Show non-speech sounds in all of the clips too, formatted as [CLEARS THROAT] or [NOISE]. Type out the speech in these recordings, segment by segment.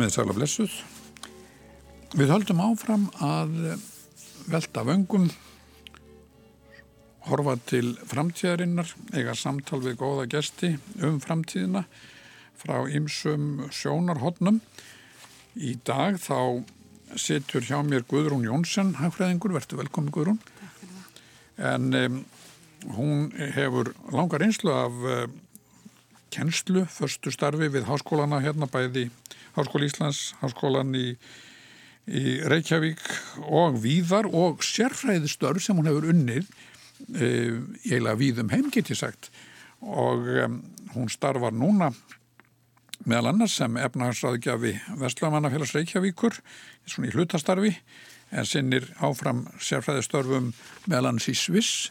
komið sæla blessuð. Við höldum áfram að velta vöngum, horfa til framtíðarinnar, eiga samtal við góða gesti um framtíðina frá ymsum sjónarhóttnum. Í dag þá situr hjá mér Guðrún Jónsson, hagfræðingur, verður velkomin Guðrún. En um, hún hefur langar einslu af uh, kennslu, förstu starfi við háskólana hérna bæði Háskóli Íslands, Háskólan í, í Reykjavík og Víðar og sérfræðistörf sem hún hefur unnið e, eiginlega víðum heim get ég sagt. Og um, hún starfar núna meðal annars sem efnahagsraðgjafi Vestlumannafélags Reykjavíkur svona í hlutastarfi en sinnir áfram sérfræðistörfum meðal annars í Sviss.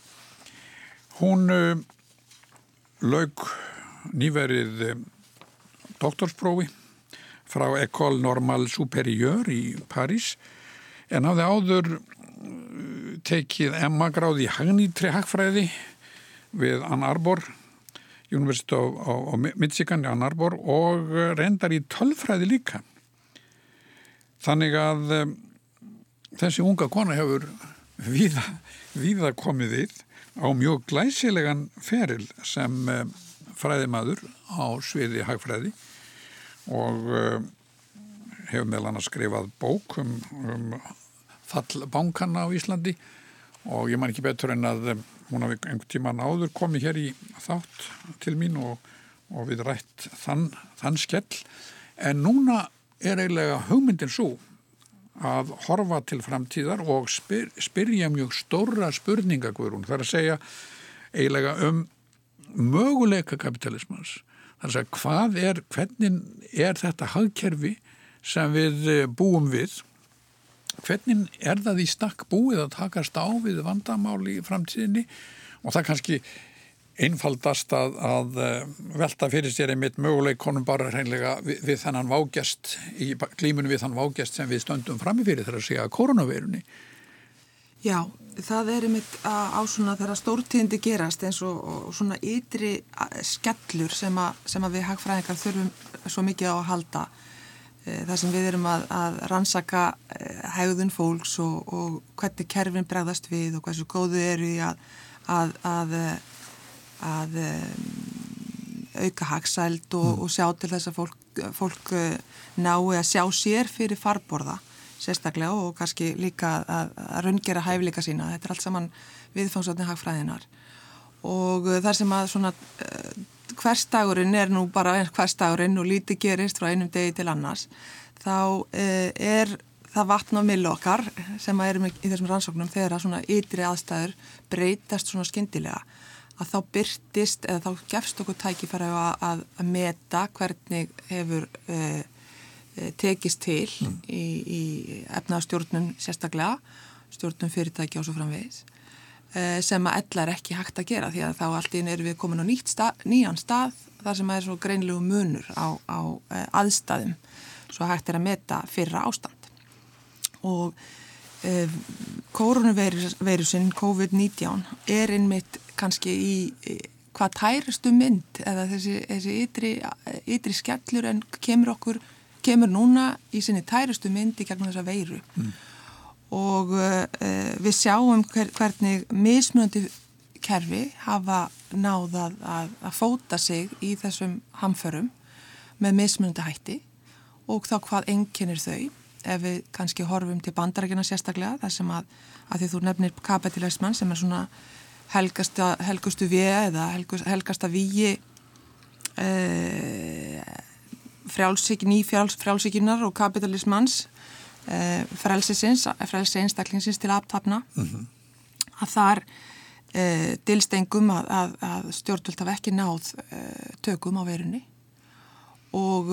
Hún um, laug nýverið um, doktorsprófi frá École Normale Supérieure í París en hafði áður uh, tekið Emma-gráð í hagnítri hagfræði við Ann Arbor University of, Michigan í Ann Arbor og reyndar í tölfræði líka. Þannig að um, þessi unga kona hefur víða, víða komið við á mjög glæsilegan feril sem um, fræðimaður á sviði hagfræði og uh, hefur meðal hann að skrifað bók um, um fall bankana á Íslandi. Og ég man ekki betur en að um, hún hafi einhvern tíman áður komið hér í þátt til mín og, og við rætt þann, þann skell. En núna er eiginlega hugmyndin svo að horfa til framtíðar og spyr, spyrja mjög stóra spurningagurun þar að segja eiginlega um möguleika kapitalismans þar að hvað er, hvernig er þetta hagkerfi sem við eh, búum við? Hvernig er það í stakk búið að takast á við vandamál í framtíðinni? Og það kannski einfaldast að, að eh, velta fyrir sér einmitt möguleikonum bara hreinlega við, við þannan vágjast í glímunum við þann vágjast sem við stöndum framifyrir þegar að segja koronavirunni Já, það er einmitt á svona þegar stórtíðindi gerast eins og, og svona ytri skellur sem, a, sem að við hagfræðingar þurfum svo mikið á að halda e, þar sem við erum að, að rannsaka e, hegðun fólks og, og hvernig kerfin bregðast við og hversu góðu eru í að, að, að að um, auka hagsæld og, mm. og sjá til þess að fólk, fólk nái að sjá sér fyrir farborða sérstaklega og kannski líka að, að raungera hæfleika sína. Þetta er allt saman viðfangsotni hagfræðinar og uh, þar sem að svona uh, hverstagurinn er nú bara hverstagurinn og lítið gerist frá einum degi til annars þá uh, er það vatn á millu okkar sem að erum í þessum rannsóknum þegar að svona ytri aðstæður breytast svona skindilega að þá byrtist eða þá gefst okkur tækifæra að, að, að meta hvernig hefur Eh, tekist til mm. í, í efnaðstjórnum sérstaklega, stjórnum fyrirtæki og svo framvegis eh, sem að ella er ekki hægt að gera því að þá alltaf erum við komin á stað, nýjan stað þar sem er svo greinlegu munur á, á eh, aðstæðum svo hægt er að meta fyrra ástand og e, koronavirusinn COVID-19 er einmitt kannski í e, hvað tærastu mynd eða þessi, þessi ytri, ytri skellur en kemur okkur kemur núna í sinni tærustu myndi gegnum þessa veiru. Mm. og uh, við sjáum hver, hvernig mismunandi kerfi hafa náðað að, að fóta sig í þessum hamförum með mismunandi hætti. Og þá hvað enginnir þau? Ef við kannski horfum til bandarækina sérstaklega þar sem að, að því þú nefnir kapitalisman sem er svona helgasta, helgustu við eða helgasta víi eða frjálsíkin í fjáls, frjálsíkinar og kapitalismans eh, frelsisins, frelsi einstaklingsins til aftapna mm -hmm. að þar eh, dilstengum að, að, að stjórnvöld hafa ekki náð eh, tökum á verunni. Og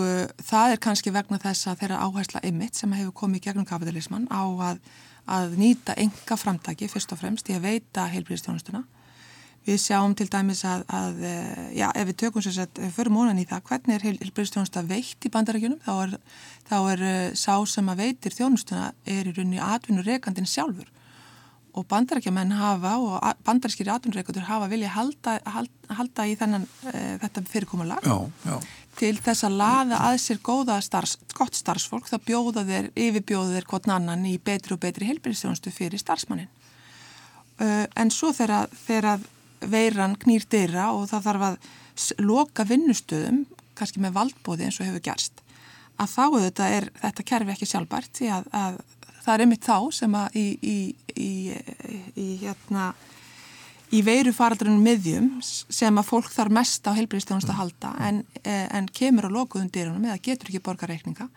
það er kannski vegna þess að þeirra áhersla ymmit sem hefur komið gegnum kapitalisman á að, að nýta enga framtaki fyrst og fremst í að veita heilbríðstjónustuna Við sjáum til dæmis að, að eh, já, ef við tökum sér að fyrir mónan í það hvernig er heilbyrðstjónusta veitt í bandarækjunum þá er, þá er uh, sá sem að veitir þjónustuna er í rauninni atvinnureikandin sjálfur. Og bandarækjumenn hafa og bandarækskiri atvinnureikandur hafa vilja halda, halda, halda í þennan uh, þetta fyrirkomulag. Til þess að laða að sér góða starfs, gott starfsfólk þá bjóða þeir, yfirbjóða þeir hvort annan í betri og betri heilbyrðistjónustu fyrir starfsmannin. Uh, en svo þegar veiran knýr dyrra og það þarf að loka vinnustöðum, kannski með valdbóði eins og hefur gerst, að þá auðvitað er þetta kerfi ekki sjálfbært því að, að það er einmitt þá sem að í, í, í, í hérna í veiru faraldurinn miðjum sem að fólk þarf mest á heilbríðstjónust að halda en, en kemur á lokuðum dýrunum eða getur ekki borgarreikninga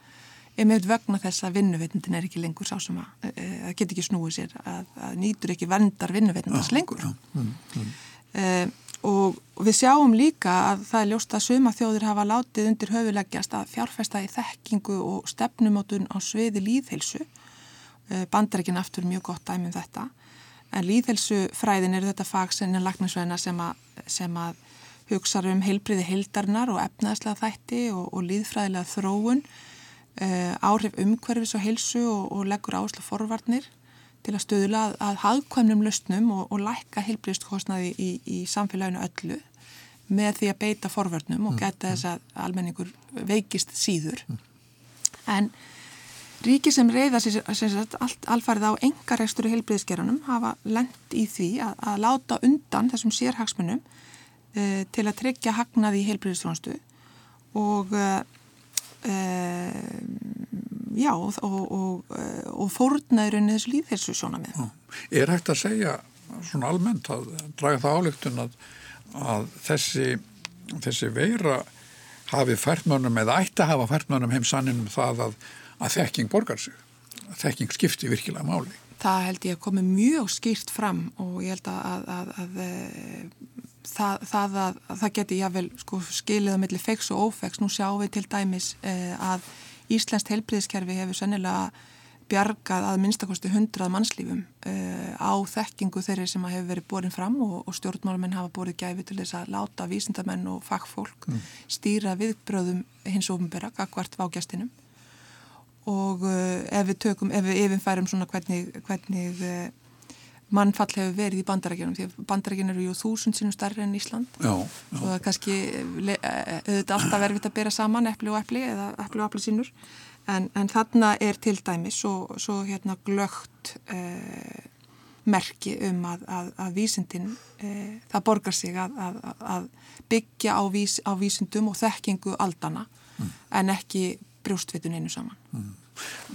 einmitt vegna þess að vinnuveitundin er ekki lengur sá sem að, að get ekki snúið sér að, að nýtur ekki vendar vinnuveitundast lengur. Ja, mm, mm. Uh, og við sjáum líka að það er ljóst að suma þjóðir hafa látið undir höfuleggjast að fjárfesta í þekkingu og stefnumótun á sviði líðheilsu uh, bandarækin aftur mjög gott dæmum þetta. En líðhelsufræðin er þetta fag sem er lagnarsvæðina sem, sem að hugsa um heilbriði heildarnar og efnaðslega þætti og, og líðfræðilega þróun. Uh, áhrif umhverfis og heilsu og, og leggur ásla forvarnir til að stöðula að, að hagkvæmnum lausnum og, og lækka heilbriðstkostnaði í, í samfélaginu öllu með því að beita forvörnum og mm, geta mm. þess að almenningur veikist síður mm. en Ríki sem reyða sér alfarið á engaregstur í heilbriðskerunum hafa lendt í því að, að láta undan þessum sérhagsmunum e, til að tryggja hagnaði í heilbriðstrónstu og e, já og, og, og, og fórnaðurinn þessu líðhelsu sjóna með. Er hægt að segja svona almennt að draga það álygtun að, að þessi, þessi veira hafi færtmönum eða ætti að hafa færtmönum heim sanninum það að að þekking borgar sig, að þekking skipti virkilega máli. Það held ég að komi mjög skýrt fram og ég held að, að, að, að e, það, það, það geti jável sko, skilið á milli feiks og ófeiks. Nú sjáum við til dæmis e, að Íslandst heilbriðskerfi hefur sennilega bjargað að minnstakosti hundrað mannslífum uh, á þekkingu þeirri sem hefur verið borin fram og, og stjórnmálamenn hafa borið gæfi til þess að láta vísindamenn og fagfólk mm. stýra viðbröðum hins ofinbera, akkvart vágjastinum og uh, ef við tökum, ef við yfirfærum svona hvernig, hvernig uh, mannfall hefur verið í bandarækjunum því að bandarækjun eru jú þúsund sínum starri enn Ísland já, já. og það er kannski auðvitað alltaf verfitt að bera saman eppli og eppli eða eppli og eppli sínur en, en þarna er til dæmis svo, svo hérna glögt eh, merki um að, að, að vísindin eh, það borgar sig að, að byggja á, vís, á vísindum og þekkingu aldana mm. en ekki brjóstvitun einu saman. Mm.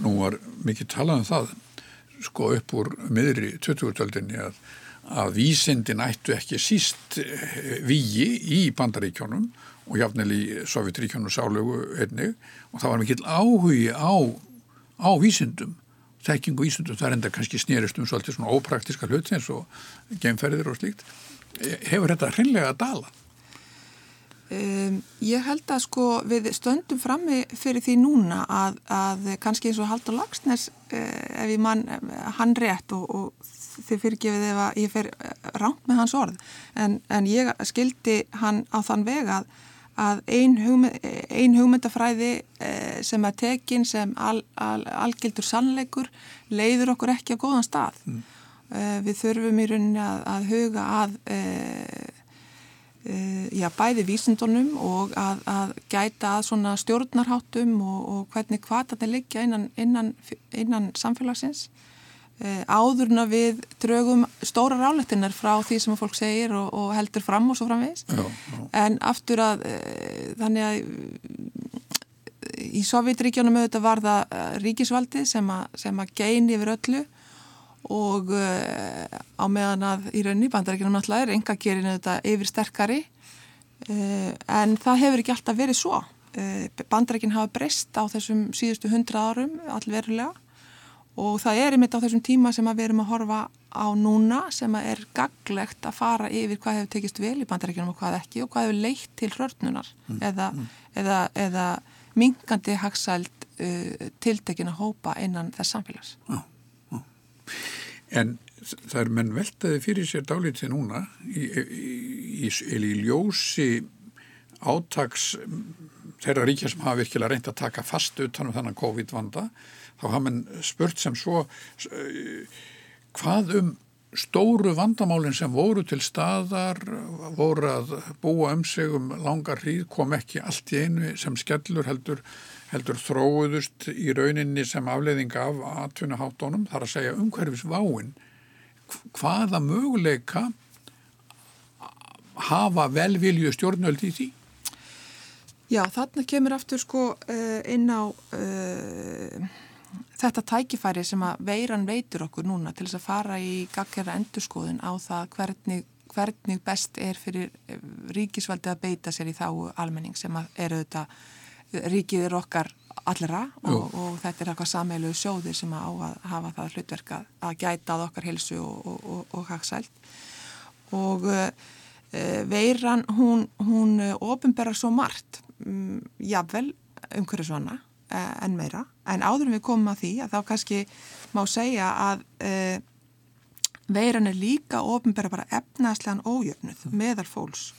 Nú var mikið talað um það sko upp úr miðri 20-töldinni að, að vísindin ættu ekki síst eh, víi í bandaríkjónum og jáfnvel í Sovjetríkjónu sálögu einnig. Og það var mikill áhugi á, á vísindum þekking og vísindum, það er enda kannski snýrist um svolítið svona ópraktiska hluti eins og geimferðir og slíkt. Hefur þetta hreinlega að dala? Um, ég held að sko við stöndum frammi fyrir því núna að, að kannski eins og Haldur Lagsnes uh, ef ég mann hann rétt og, og þið fyrirgefið ef ég fer eh, rámt með hans orð en, en ég skildi hann á þann veg að, að ein, hugmynd, ein hugmyndafræði uh, sem er tekin sem al, al, algildur sannleikur leiður okkur ekki á góðan stað mm. uh, við þurfum í rauninni að, að huga að Uh, já, bæði vísindunum og að, að gæta að svona stjórnarháttum og, og hvernig hvað þetta liggja innan, innan, innan samfélagsins uh, áðurna við draugum stóra ráleitinar frá því sem fólk segir og, og heldur fram og svo framvegis já, já. en aftur að uh, þannig að í Sovjetríkjónum auðvitað var það ríkisvaldi sem að, sem að geini yfir öllu og uh, á meðan að í rauninni bandarækjunum náttúrulega er enga gerin þetta yfir sterkari uh, en það hefur ekki alltaf verið svo uh, bandarækjun hafa breyst á þessum síðustu hundra árum allverulega og það er einmitt á þessum tíma sem við erum að horfa á núna sem er gaglegt að fara yfir hvað hefur tekist vel í bandarækjunum og hvað ekki og hvað hefur leitt til hrörnunar mm. eða, mm. eða, eða mingandi hagsæld tiltekina hópa innan þess samfélags Já En það er menn veltaði fyrir sér dálítið núna í, í, í, í ljósi átags þeirra ríkja sem hafa virkilega reynd að taka fast utanum þannan COVID-vanda þá hafa menn spurt sem svo hvað um stóru vandamálinn sem voru til staðar, voru að búa um sig um langar hríð, kom ekki allt í einu sem skellur heldur, heldur þróuðust í rauninni sem afleiðing af atvinnuháttónum, þar að segja umhverfis váin. Hvaða möguleika hafa velvilju stjórnöld í því? Já, þarna kemur aftur sko uh, inn á uh, þetta tækifæri sem að veiran veitur okkur núna til þess að fara í gaggjara endurskoðun á það hvernig, hvernig best er fyrir eh, ríkisvaldi að beita sér í þá almenning sem er auðvitað, ríkið er okkar allra og, og þetta er eitthvað sameilu sjóðir sem að á að hafa það hlutverka að gæta að okkar helsu og, og, og hagsælt og uh, veiran hún, hún ofinberðar svo margt um, jafnvel umhverju svona uh, en meira. En áður en við komum að því að þá kannski má segja að uh, veiran er líka ofinbæra bara efnaðslegan ójöfnuð mm. meðal fólks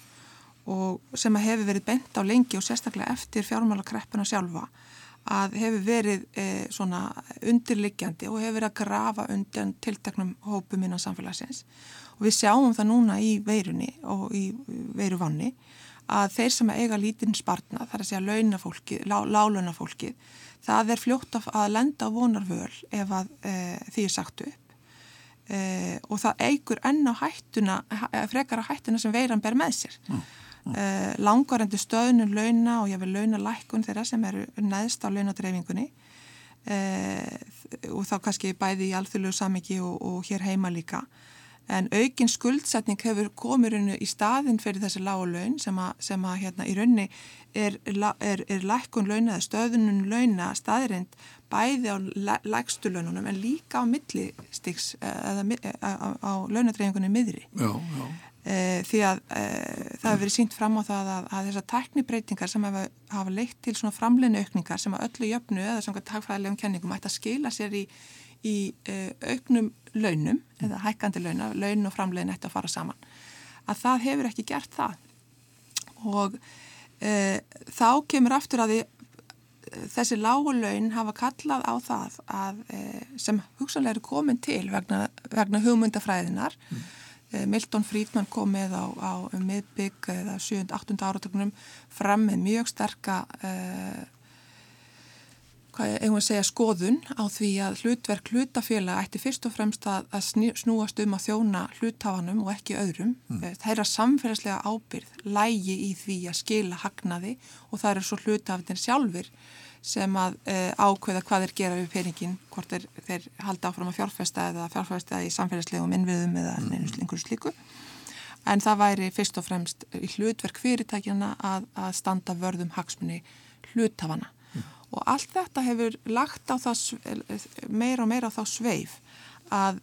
og sem að hefur verið bent á lengi og sérstaklega eftir fjármálakreppuna sjálfa að hefur verið eh, svona undirliggjandi og hefur verið að grafa undan tilteknum hópum innan samfélagsins og við sjáum það núna í veirunni og í veiruvanni að þeir sem eiga lítinn spartna, þar að segja launafólki, lá, lálunafólki, það er fljótt að lenda á vonarvöl ef að e, því er sagt upp e, og það eigur enn á hættuna, frekar á hættuna sem veiran ber með sér. Mm. Mm. E, langarendi stöðnum launa og ég vil launa lækkun þeirra sem eru neðst á launadreifingunni og þá kannski bæði í alþjóðlegu samiki og, og hér heima líka en aukin skuldsetning hefur komið í staðin fyrir þessi lágu laun sem að, sem að hérna, í raunni er, er, er lækkun launa eða stöðunum launa staðirind bæði á lækstu laununum en líka á millistiks eða á, á launadreyfingunni miðri. Já, já. E, því að e, það hefur verið sínt fram á það að, að þessar teknibreitingar sem hafa, hafa leitt til svona framleinu aukningar sem að öllu jöfnu eða svona takfræðilegum kenningum ætti að skila sér í, í e, auknum launum eða hækkandi launa, laun og framlegin eftir að fara saman að það hefur ekki gert það og þá kemur aftur að því þessi lágu laun hafa kallað á það að, sem hugsanlega eru komin til vegna, vegna hugmyndafræðinar mm. E, Milton Friedman kom með á, á miðbygg eða 7-8. áratöknum fram með mjög sterka að segja skoðun á því að hlutverk hlutafélag ætti fyrst og fremst að, að snúast um að þjóna hlutafanum og ekki öðrum. Mm. Eh, það er að samfélagslega ábyrð lægi í því að skila hagnaði og það eru svo hlutafinn sjálfur sem að e, ákveða hvað þeir gera við peningin, hvort þeir, þeir halda áfram að fjárfesta eða fjárfesta í samfélagslegum innviðum eða mm. einhverju slíku. En það væri fyrst og fremst í hlutverk fyrirtækjana að, að standa vörðum hagsmunni hlutafana og allt þetta hefur lagt á það meira og meira á þá sveif að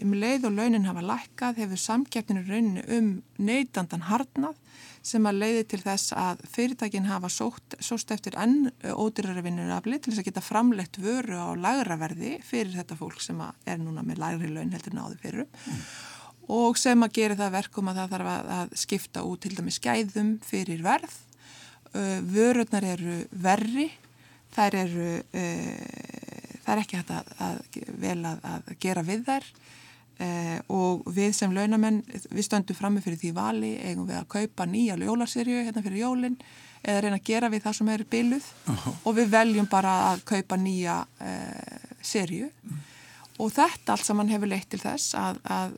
um leið og launin hafa lækkað hefur samkeppninu rauninu um neytandan harnað sem að leiði til þess að fyrirtækin hafa sótt, sóst eftir enn ódyrari vinnurafli til þess að geta framlegt vöru á lagraverði fyrir þetta fólk sem er núna með lagri laun heldur náðu fyrir mm. og sem að gera það verkum að það þarf að skipta út til dæmi skæðum fyrir verð vörurnar eru verri þær eru uh, það er ekki hægt að, að vel að, að gera við þær uh, og við sem launamenn við stöndum frammi fyrir því vali eigum við að kaupa nýja jólarserju hérna fyrir jólinn eða reyna að gera við það sem er byluð uh -huh. og við veljum bara að kaupa nýja serju -huh. og þetta allt saman hefur leitt til þess að, að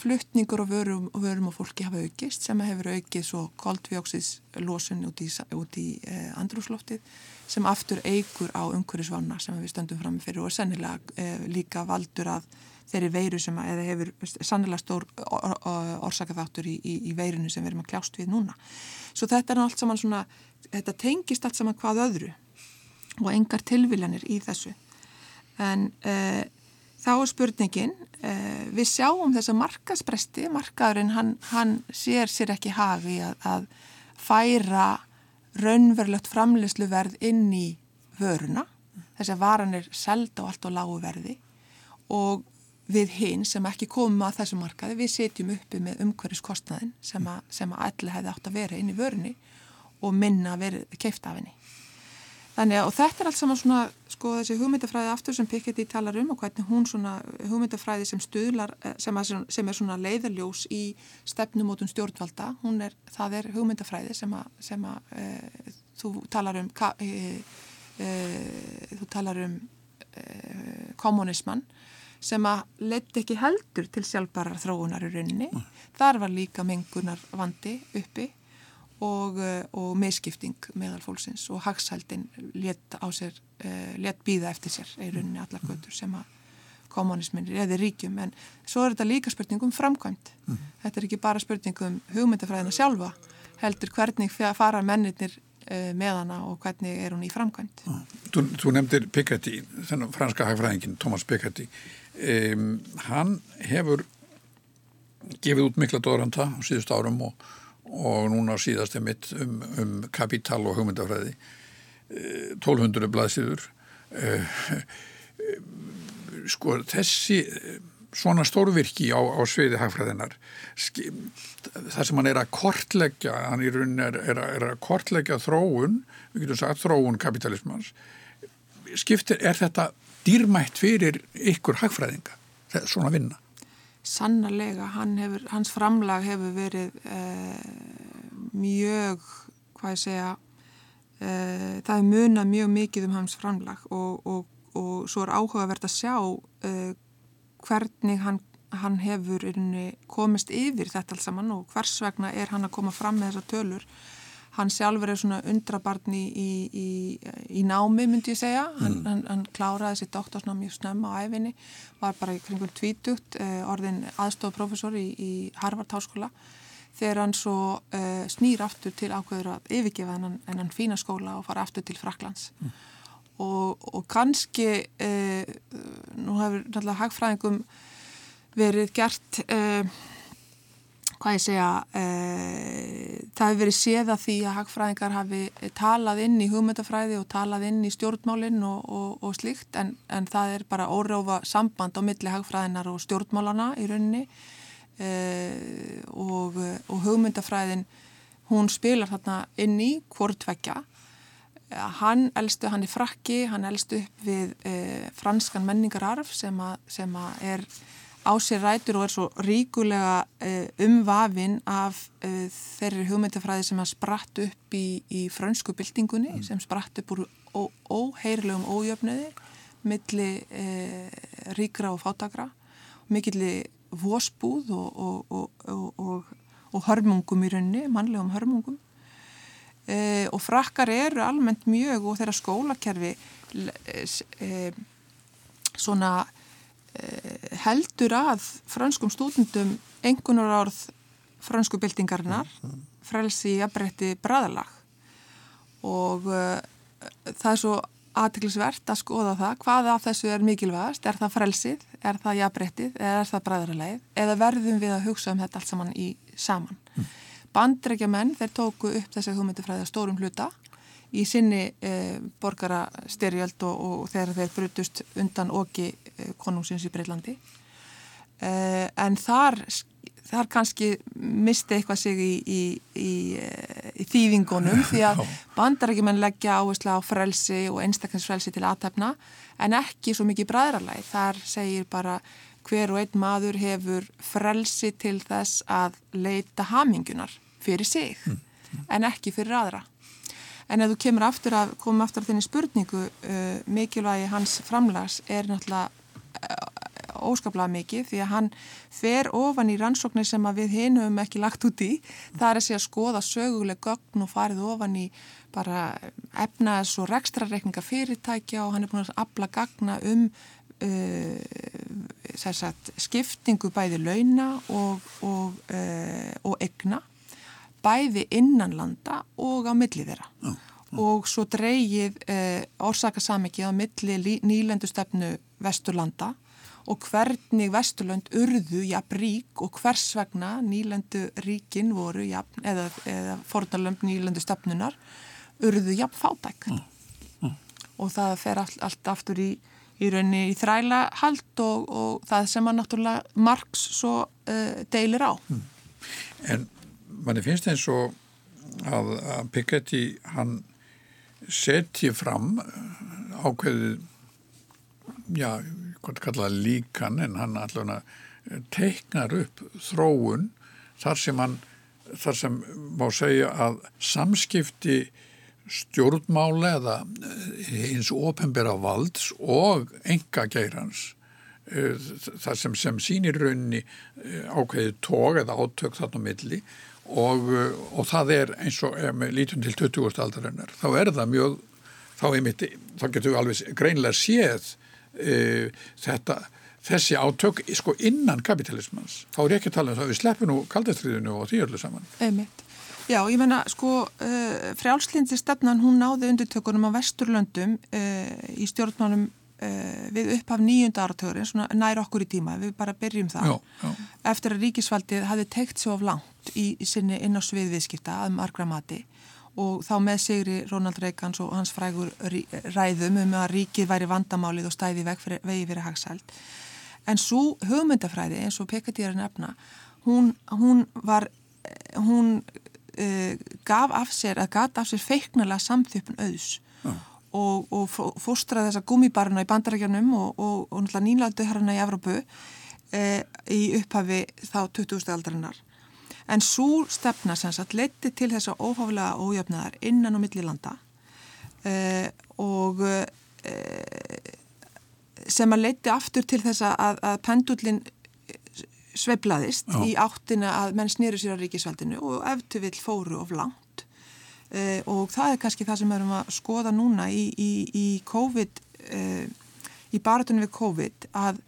fluttningur og vörum, vörum og fólki hafa aukist sem hefur aukið svo koldvjóksins losun út í, í andrúsloftið sem aftur eigur á umhverjusvána sem við stöndum fram fyrir og sennilega eh, líka valdur að þeirri veiru sem að, eða hefur sannilega stór or, or, orsakaþáttur í, í, í veirinu sem við erum að kljást við núna. Svo þetta er allt saman svona, þetta tengist allt saman hvað öðru og engar tilviljanir í þessu. En eh, þá er spurningin, eh, við sjáum þessa markaspresti, markaðurinn hann, hann sér sér ekki hagi að, að færa raunverulegt framleysluverð inn í vöruna þess að varan er selda og allt á lágu verði og við hinn sem ekki komum að þessu markaði við setjum uppi með umhverjuskostnaðin sem að, að allir hefði átt að vera inn í vörunni og minna að vera keift af henni. Þannig að þetta er allt saman svona sko þessi hugmyndafræði aftur sem Piketty talar um og hvernig hún svona hugmyndafræði sem stuðlar, eh, sem, að, sem er svona leiðaljós í stefnumótun stjórnvalda, hún er, það er hugmyndafræði sem að, sem að e, þú talar um e, e, þú talar um kommunismann sem að leti ekki heldur til sjálfbarar þróunar í rauninni. Mm. Þar var líka mengunar vandi uppi og, eh, og meðskipting meðal fólksins og hagsældin let á sér, uh, let býða eftir sér í rauninni allar götur sem að kommunismin eða ríkjum en svo er þetta líka spurning um framkvæmt. Mm. Þetta er ekki bara spurning um hugmyndafræðina sjálfa heldur hvernig fara mennir uh, með hana og hvernig er hún í framkvæmt. Mm. Þú, þú nefndir Piketty, þennan franska hagfræðingin Thomas Piketty um, hann hefur gefið út mikla dóranda á síðust árum og, og núna síðast er mitt um, um kapital og hugmyndafræði 1200 eh, blaðsíður uh, sko þessi svona stórvirki á, á sviði hagfræðinar það sem hann er að kortleggja hann í raunin er, er, er að kortleggja þróun við getum sagt þróun kapitalismans skiptir, er þetta dýrmætt fyrir ykkur hagfræðinga svona vinna? Sannarlega, hefur, hans framlag hefur verið eh, mjög, hvað ég segja, eh, það er munað mjög mikið um hans framlag og, og, og svo er áhugavert að sjá eh, hvernig hann, hann hefur komist yfir þetta alls saman og hvers vegna er hann að koma fram með þessa tölur hann sjálfur er svona undrabarn í, í, í, í námi myndi ég segja, hann, mm. hann, hann kláraði sitt doktorsnáð mjög snemma á æfinni var bara í kringum tvítugt eh, orðin aðstofprofessor í Harvard Háskóla þegar hann svo uh, snýr aftur til ákveður að yfirgefa en hann fína skóla og fara aftur til Fraklands mm. og, og kannski uh, nú hefur náttúrulega hagfræðingum verið gert uh, hvað ég segja, það hefur verið séð að því að hagfræðingar hafi talað inn í hugmyndafræði og talað inn í stjórnmálinn og, og, og slíkt en, en það er bara órófa samband á milli hagfræðinar og stjórnmálana í rauninni. E, og, og hugmyndafræðin hún spilar þarna inn í hvortvekja hann elstu, hann er frakki, hann elstu upp við e, franskan menningararf sem að, sem að er á sér rætur og er svo ríkulega uh, umvafin af uh, þeirri hugmyndafræði sem að spratt upp í, í frönsku byltingunni mm. sem spratt upp úr óheirlegum ójöfnöði milli uh, ríkra og fátakra mikilli vósbúð og, og, og, og hörmungum í raunni, mannlegum hörmungum og frakkar eru almennt mjög og þeirra skólakerfi svona Eh, heldur að franskum stúdendum engunar árð fransku byltingarinnar frelsi jafnbretti bræðalag og uh, það er svo aðtiklisvert að skoða það hvaða af þessu er mikilvægast? Er það frelsið, er það jafnbrettið eða er það bræðaralagið eða verðum við að hugsa um þetta allt saman í saman? Mm. bandrækja menn þeir tóku upp þessi hugmyndifræði að stórum hluta í sinni eh, borgara styrjöld og, og þegar þeir brutust undan oki eh, konungsins í Breitlandi eh, en þar, þar kannski misti eitthvað sig í, í, í, í þývingunum því að bandarækjumenn leggja áherslu á frelsi og einstaklingsfrelsi til aðtæfna en ekki svo mikið bræðralæg þar segir bara hver og einn maður hefur frelsi til þess að leita hamingunar fyrir sig mm. en ekki fyrir aðra En ef þú kemur aftur að, komum aftur að þinni spurningu, uh, mikilvægi hans framlags er náttúrulega uh, óskaplega mikið því að hann fer ofan í rannsóknir sem við hinn höfum ekki lagt út í. Það er að segja að skoða söguleg gögn og farið ofan í bara efnaðs og rekstrarreikninga fyrirtækja og hann er búin að afla gagna um uh, sagt, skiptingu bæði launa og, og, uh, og egna bæði innanlanda og á milli þeirra já, já. og svo dreyið eh, orsakasamikið á milli nýlendustefnu Vesturlanda og hvernig Vesturland urðu jafn rík og hvers vegna nýlendu ríkin voru jafn, eða, eða fornalömp nýlendu stefnunar urðu jafn fátæk já, og það fer allt, allt aftur í í rauninni í þræla hald og, og það sem að náttúrulega Marx svo uh, deilir á. Mm. En manni finnst eins og að, að Piketty hann setji fram eh, ákveðið, já, hvað kallaða líkan en hann allavega teiknar upp þróun þar sem hann, þar sem má segja að samskipti stjórnmála eða eins ofenbæra valds og enga geirans það sem, sem sínir raunni ákveðið tóg eða átök þarna milli og, og það er eins og ef við lítum til 20. aldarinnar þá er það mjög þá, einmitt, þá getur við alveg greinlega séð e, þetta þessi átök sko innan kapitalismans þá er ekki að tala um það að við sleppum nú kaldastriðinu og því öllu saman Einmitt. Já, ég menna sko frjálslindi stefnan hún náði undirtökunum á Vesturlöndum uh, í stjórnmánum við upphaf nýjunda áratögur svona nær okkur í tíma, við bara byrjum það já, já. eftir að ríkisvaldið hafi teikt svo of langt í, í sinni inn á svið viðskipta að margra mati og þá með sigri Ronald Reagans og hans frægur ræðum um að ríkið væri vandamálið og stæði vegi fyrir, fyrir hagsælt en svo hugmyndafræði eins og Pekati að nefna hún, hún var hún uh, gaf af sér að gata af sér feiknarlega samþjöpun auðs uh. Og, og fóstraði þessa gummibaruna í bandarækjanum og, og, og náttúrulega nýlaldu hérna í Evrópu uh, í upphafi þá 20. aldarinnar en svo stefna sem sagt leti til þessa óháflega ójöfnaðar innan og millilanda og sem að leiti aftur til þess að, að pendullin sveiblaðist í áttina að menn snýru sér á ríkisvaldinu og eftir vill fóru of langt uh, og það er kannski það sem við erum að skoða núna í, í, í COVID uh, í baratunum við COVID að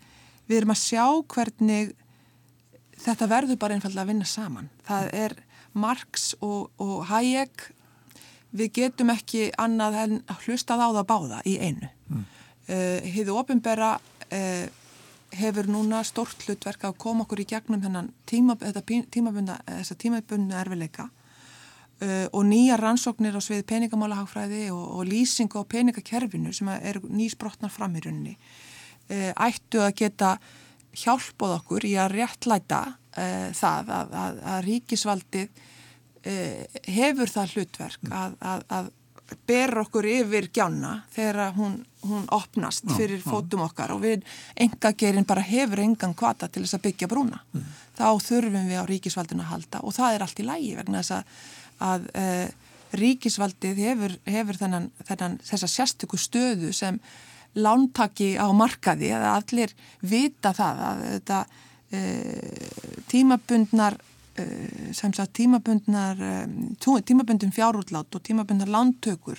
við erum að sjá hvernig þetta verður bara einfallega að vinna saman. Það er Marx og, og Hayek. Við getum ekki annað en hlustað á það báða í einu. Mm. Uh, ofinbera uh, hefur núna stort hlutverk að koma okkur í gegnum þennan tíma, tímabunda, tímabunda erfileika og nýja rannsóknir á svið peningamálahagfræði og, og lýsingu á peningakerfinu sem er nýsbrotnar fram í rauninni uh, ættu að geta hjálpað okkur í að réttlæta uh, það að, að, að ríkisvaldið hefur það hlutverk að, að ber okkur yfir gjána þegar hún, hún opnast fyrir já, fótum okkar og við enga gerin bara hefur engan kvata til þess að byggja brúna. Mm. Þá þurfum við á ríkisvaldinu að halda og það er allt í lægi vegna þess að, að e, ríkisvaldið hefur, hefur þennan, þennan, þessa sérstöku stöðu sem lántaki á markaði að allir vita það að þetta e, tímabundnar Eh, sem sagt tímabundnar eh, tímabundin fjárútlát og tímabundnar landtökur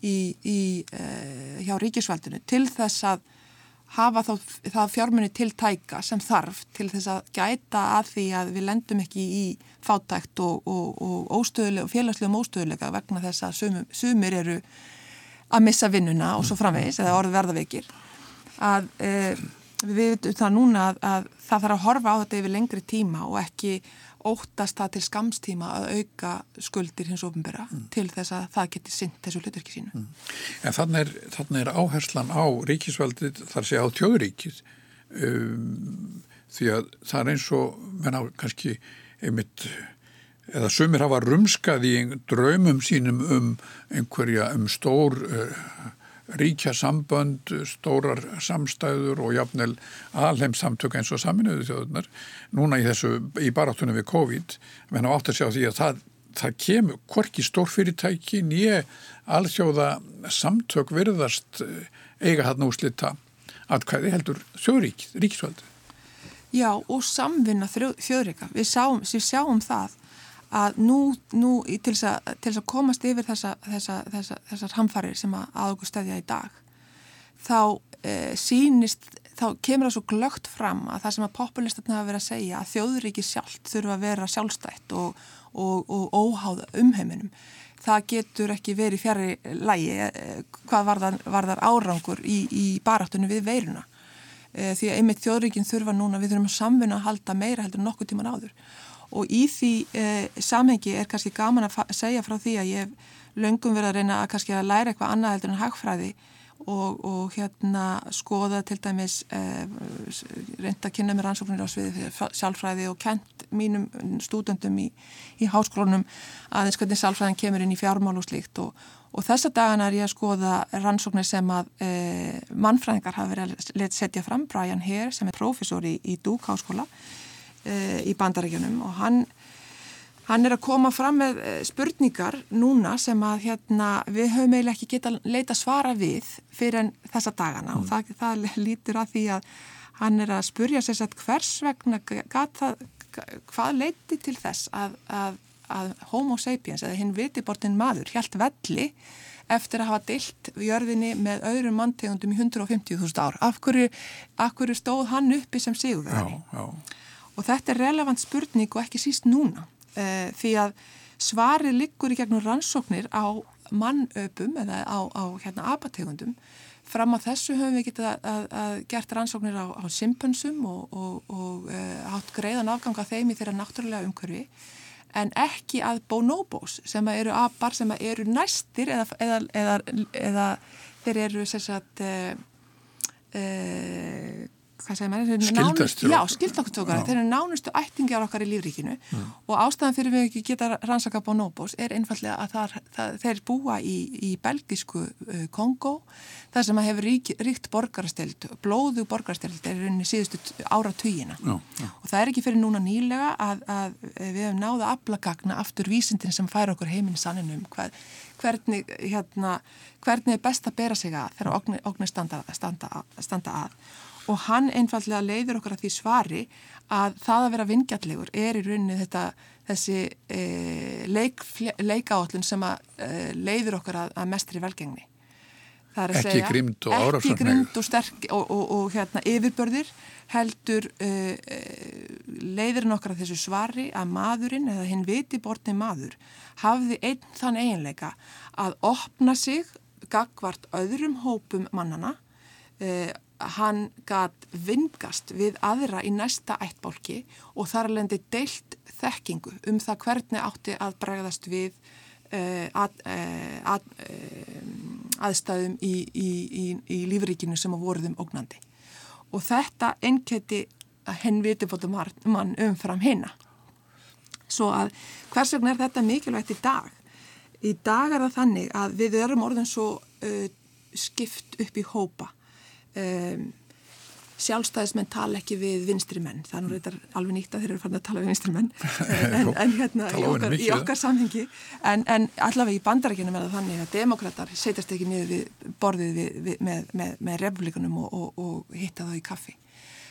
í, í, uh, hjá ríkisvældinu til þess að hafa þá, það fjármunni til tæka sem þarf til þess að gæta að því að við lendum ekki í fátækt og, og, og, og félagslegum óstöðuleika vegna þess að sumir, sumir eru að missa vinnuna og svo framvegis eða orð verðaveikir. Að uh, við veitum það núna að, að það þarf að horfa á þetta yfir lengri tíma og ekki óttast það til skamstíma að auka skuldir hins ofinbera mm. til þess að það geti synd þessu hlutverki sínu. Mm. En þannig er, þannig er áherslan á ríkisvaldið þar sé á tjóðuríkið um, því að það er eins og menn á kannski einmitt eða sumir hafa rumskað í draumum sínum um einhverja um stór uh, ríkja sambönd, stórar samstæður og jafnvel alheimsamtök eins og saminuðu þjóðunar núna í þessu, í baráttunum við COVID menn á átt að sjá því að það, það kemur hvorki stórfyrirtæki nýje alþjóða samtök virðast eh, eiga hann úslita atkvæði heldur þjóðrík, ríkisvöldu Já og samvinna þjóðríka, við sjáum, við sjáum það að nú, nú til þess að, til að komast yfir þessa, þessa, þessa, þessar hamfarir sem að aðokur stæðja í dag þá e, sínist, þá kemur það svo glögt fram að það sem að populistarna hafa verið að segja að þjóðuríki sjálft þurfa að vera sjálfstætt og, og, og óháða umheiminum það getur ekki verið fjari lægi e, hvað varðar, varðar árangur í, í baráttunni við veiruna. E, því að einmitt þjóðuríkin þurfa núna við þurfum að samfunna að halda meira heldur nokkuð tíman áður og í því eh, samhengi er kannski gaman að segja frá því að ég hef löngum verið að reyna að kannski að læra eitthvað annað heldur en hagfræði og, og hérna skoða til dæmis eh, reynda að kynna mér ansóknir á sviði sjálfræði og kent mínum stúdendum í, í háskólunum aðeins hvernig sjálfræðin kemur inn í fjármál og slíkt. Og, og þessa dagana er ég að skoða rannsóknir sem að eh, mannfræðingar hafa verið að setja fram Brian Hare sem er profesor í, í Duke háskóla í bandaríkjunum og hann Hann er að koma fram með eh, spurningar núna sem að hérna, við höfum eiginlega ekki geta leita svara við fyrir en þessa dagana mm. og það, það lítur að því að hann er að spurja sér að hvers vegna gata, hvað leiti til þess að, að, að homo sapiens eða hinn vitibortin maður hjælt velli eftir að hafa dilt jörðinni með öðrum manntegundum í 150.000 ár. Af hverju, af hverju stóð hann uppi sem sigurverðari? Og þetta er relevant spurning og ekki síst núna e, því að svari liggur í gegnum rannsóknir á mannöpum eða á, á hérna, apategundum. Fram á þessu höfum við getið að, að, að gert rannsóknir á, á simpönsum og, og, og e, átt greiðan afganga þeim í þeirra náttúrulega umhverfi. En ekki að bonobos sem eru apar sem eru næstir eða, eða, eða, eða þeir eru sérstaklega e, segir maður? Skildastur. Já, skildastur. Þeir eru nánustu ættingjar okkar í lífríkinu mm. og ástæðan fyrir við ekki geta rannsaka bonobos er einfallega að það, það, þeir búa í, í belgisku uh, Kongo þar sem að hefur rík, ríkt borgarsteld, blóðu borgarsteld er rauninni síðustu ára tugina og það er ekki fyrir núna nýlega að, að við hefum náða aflagagna aftur vísindin sem fær okkur heiminn sanninum hvað, hvernig, hérna, hvernig er best að bera sig að þegar ógnir standa, standa, standa að og hann einfallega leiður okkar að því svari að það að vera vingjallegur er í rauninni þetta, þessi e, leik, leikáallun sem að e, leiður okkar að, að mestri velgengni. Ekki segja, grimd og árafsarnægur. Ekki grimd og sterk og, og, og hérna, yfirbörðir heldur uh, leiðurinn okkar að þessu svari að maðurinn eða hinn viti bortni maður hafði einn þann eiginleika að opna sig gagvart öðrum hópum mannana uh, hann gæt vingast við aðra í næsta ættbólki og þar lendi deilt þekkingu um það hvernig átti að bregðast við uh, að, uh, að, uh, aðstæðum í, í, í, í lífríkinu sem að voruðum ógnandi. Og þetta ennketi að henn viti fóttum mann umfram hinna. Svo að hvers vegna er þetta mikilvægt í dag? Í dag er það þannig að við erum orðin svo skipt upp í hópa um, sjálfstæðismenn tala ekki við vinstri menn, það er nú reyndar alveg nýtt að þeir eru farin að tala við vinstri menn. [LAUGHS] En, en hérna í okkar, í okkar samhengi. En, en allavega í bandarækjunum er það þannig að demokrater setjast ekki niður við borðið við, við, með, með, með republikunum og, og, og hitta þá í kaffi.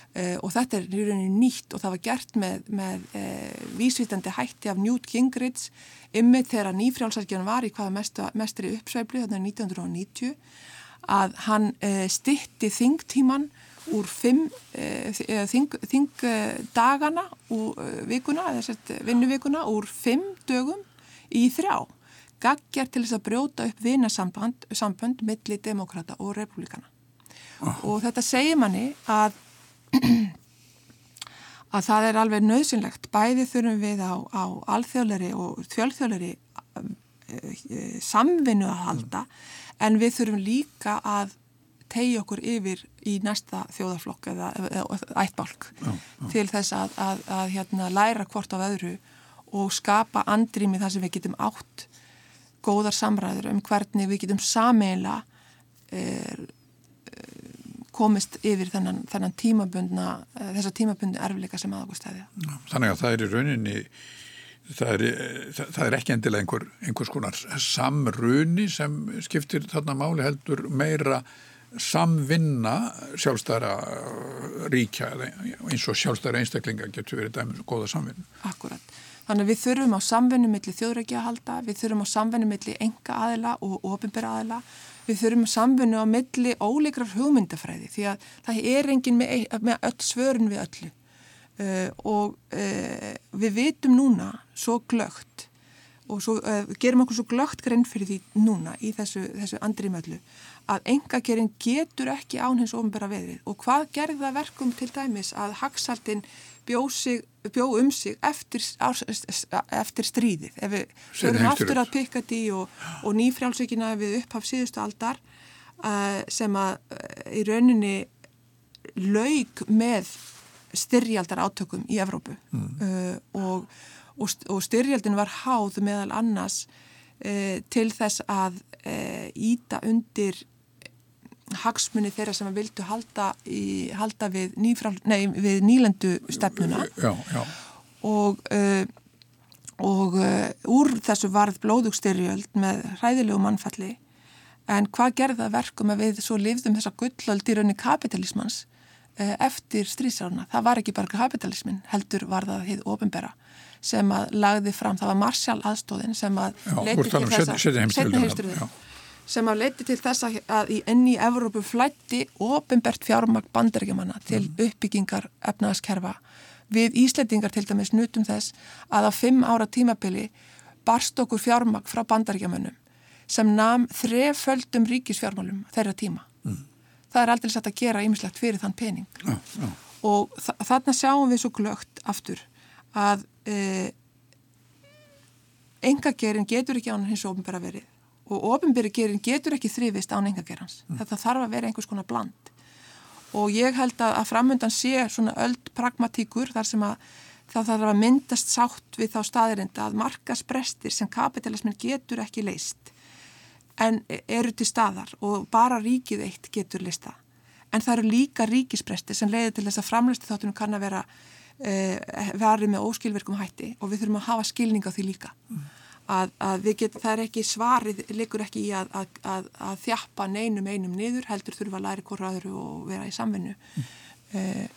Uh, og þetta er í rauninni nýtt og það var gert með, með uh, vísvítandi hætti af Newt Gingrich. Ymmið þegar nýfrjálsarkjunum var í hvaða mestri uppsveifli þannig 1990 að hann eh, stitti þingtíman úr uh, þing, þingdagana vikuna, vinnuvikuna úr fimm dögum í þrjá. Gagjar til þess að brjóta upp vinasamband sambönd millir demokrata og republikana. Oh. Og þetta segir manni að [CLEARS THROAT] að það er alveg nöðsynlegt. Bæði þurfum við á, á alþjóðleri og þjölþjóðleri samvinnu að halda mm en við þurfum líka að tegja okkur yfir í næsta þjóðaflokk eða, eða ættbálk já, já. til þess að, að, að hérna, læra hvort á öðru og skapa andrými þar sem við getum átt góðar samræður um hvernig við getum sameila er, komist yfir þennan, þennan tímabundna, þessa tímabundna erfleika sem aðgústæðja. Þannig að það er í rauninni það er, það er ekki endilega einhver, einhvers konar samruni sem skiptir þarna máli heldur meira samvinna sjálfstæra ríkja eins og sjálfstæra einstaklinga getur verið dæmis og goða samvinnu. Akkurat. Þannig að við þurfum á samvinnu millir þjóðrækja að halda, við þurfum á samvinnu millir enga aðila og ofinbæra aðila, við þurfum á samvinnu á millir óleikrar hugmyndafræði því að það er engin með, með öll svörun við öllu. Uh, og uh, við vitum núna svo glögt og svo, uh, gerum okkur svo glögt grein fyrir því núna í þessu, þessu andri möllu að engagerinn getur ekki án hins ofinbæra veðrið. Og hvað gerði það verkum til dæmis að Hagsaldin bjó, sig, bjó um sig eftir, eftir stríðið? Ef við höfum aftur að pikka því og, og nýfrjálsveikina við upphaf síðustu aldar sem að í rauninni laug með styrjaldar átökum í Evrópu mm. uh, og, og, og styrjaldin var háð meðal annars uh, til þess að uh, íta undir hagsmunni þeirra sem vildu halda, í, halda við, nýfrál, nei, við nýlendu stefnuna já, já. og og úr þessu varð blóðugstyrjöld með hræðilegu mannfalli en hvað gerða verkum að við svo lifðum þessa gullöld í raunin kapitalismans Eh, eftir strísárna. Það var ekki bara kapitalismin, heldur var það hitt ofinbera sem að lagði fram, það var Marshall aðstóðin sem að leiti til þess að setja heimstyrðin sem að leiti til þess að í enni Evrópu flætti ofinbert fjármagn bandaríkjumanna til mm. uppbyggingar efnaðaskerfa. Við Íslandingar til dæmis nutum þess að á fimm ára tímabili barst okkur fjármagn frá bandaríkjamannum sem nam þreföldum ríkisfjármálum þeirra tíma það er aldrei satt að gera ýmislegt fyrir þann pening já, já. og þa þarna sjáum við svo glögt aftur að e, engagerin getur ekki án hins ofinbæra verið og ofinbæri gerin getur ekki þrifist án engagerans mm. þetta þarf að vera einhvers konar bland og ég held að, að framöndan sé svona öld pragmatíkur þar sem að það þarf að myndast sátt við þá staðirinda að markasprestir sem kapitalismin getur ekki leist en eru til staðar og bara ríkið eitt getur lista. En það eru líka ríkispresti sem leiðir til þess að framlustu þáttunum kann að vera eh, verið með óskilverkum hætti og við þurfum að hafa skilning á því líka. Mm. Að, að get, það er ekki svarið, liggur ekki í að, að, að þjappa neinum einum niður, heldur þurfa að læra öðru og vera í samvinnu. Mm. Eh,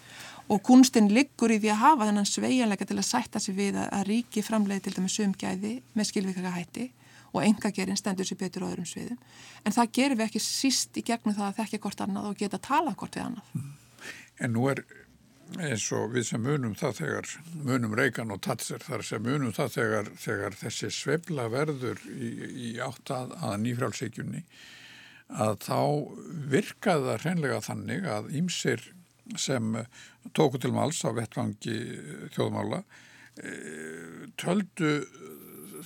og kunstinn liggur í því að hafa þennan sveianleika til að sætta sig við að ríki framleiði til dæmis umgæði með skilverkaka hætti og engagerinn stendur sér betur á öðrum sviðum. En það gerir við ekki síst í gegnum það að þekkja hvort annað og geta talað hvort við annað. En nú er eins og við sem munum það þegar munum Reykján og Tatser þar sem munum það þegar, þegar þessi svebla verður í, í átt að, nýfrálsíkjunni að þá virkaði það hreinlega þannig að ímsir sem tóku til máls á vettvangi þjóðmála eh, töldu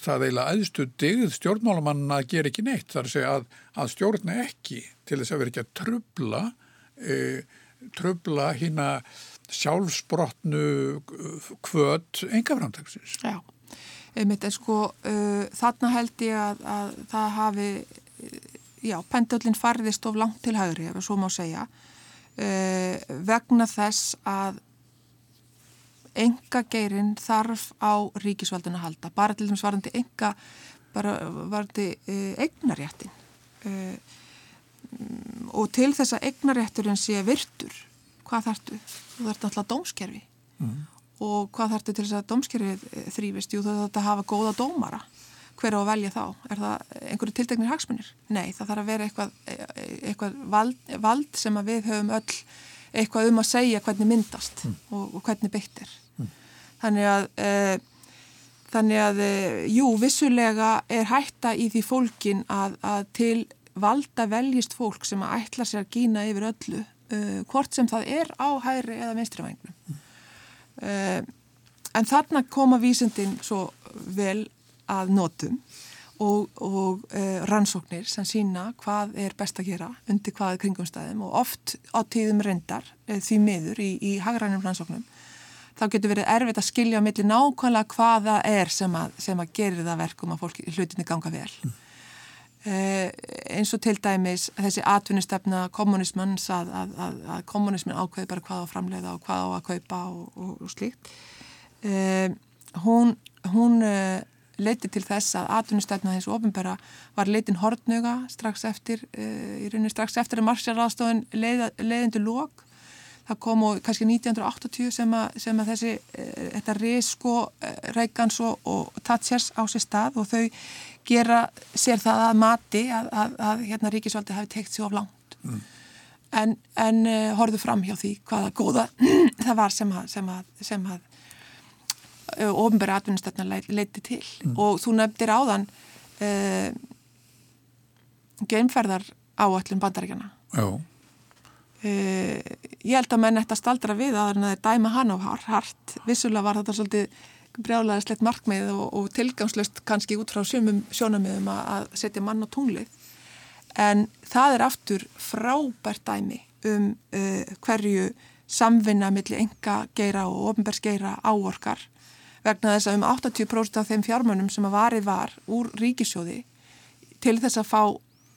það eiginlega aðstu digð stjórnmálamann að gera ekki neitt þar að segja að, að stjórna ekki til þess að vera ekki að trubla e, trubla hína sjálfsbrotnu kvöt engaframtagsins. Já, einmitt en sko uh, þarna held ég að, að það hafi já, pendöllin farðist of langt til hægri ef svo má segja uh, vegna þess að enga geirinn þarf á ríkisvaldun að halda, bara til dæmis varandi enga, bara varandi e, eignaréttin e, og til þess að eignarétturinn sé virtur, hvað þartu? Þú þartu alltaf dómskerfi mm. og hvað þartu til þess að dómskerfið e, þrýfist? Jú, þú þartu að hafa góða dómara hver á að velja þá? Er það einhverju tilteknir hagsmunir? Nei, það þarf að vera eitthvað, eitthvað vald, vald sem að við höfum öll eitthvað um að segja hvernig myndast mm. og, og hvernig beittir. Þannig að, e, þannig að e, jú, vissulega er hætta í því fólkin að, að til valda veljist fólk sem að ætla sér að gína yfir öllu, e, hvort sem það er á hæri eða vinstrivægnum. Mm. En þarna koma vísendin svo vel að notum og, og uh, rannsóknir sem sína hvað er best að gera undir hvaða kringumstæðum og oft á tíðum reyndar uh, því miður í, í hagrænum rannsóknum þá getur verið erfitt að skilja á milli nákvæmlega hvaða er sem að, sem að gerir það verkum að fólki hlutinni ganga vel. Mm. Eh, eins og til dæmis þessi atvinnustefna kommunismans að, að, að kommunismin ákveði bara hvað á framleiða og hvað á að kaupa og, og, og slíkt. Hún hún leiti til þess að atvinnustefna þessu ofinbæra var leitin hortnuga strax eftir, eh, í rauninu strax eftir að marsjarraðstofun leiðindu lók það kom og kannski 1980 sem að, sem að þessi e, þetta risko e, Reykjans og, og Tatsjars á sér stað og þau gera sér það að mati að, að, að hérna ríkisvaldi hafi teikt sér of langt mm. en, en horfðu fram hjá því hvaða góða [CLEARS THROAT] það var sem að sem að, sem að ofinbæri atvinnustöfna leiti til. Mm. og þú nefndir áðan uh, geimferðar áallin bandaríkjana Já. Uh, ég held að menn ætti að staldra við að það er dæma hann á hart. Vissulega var þetta svolítið brjálæðislegt markmið og, og tilgangslöst kannski út frá sjömum sjónamiðum að setja mann á tunglið. En það er aftur frábært dæmi um uh, hverju samvinna millir enga geira og ofnbergsgeira áorkar vegna þess að um 80% af þeim fjármönum sem að vari var úr ríkisjóði til þess að fá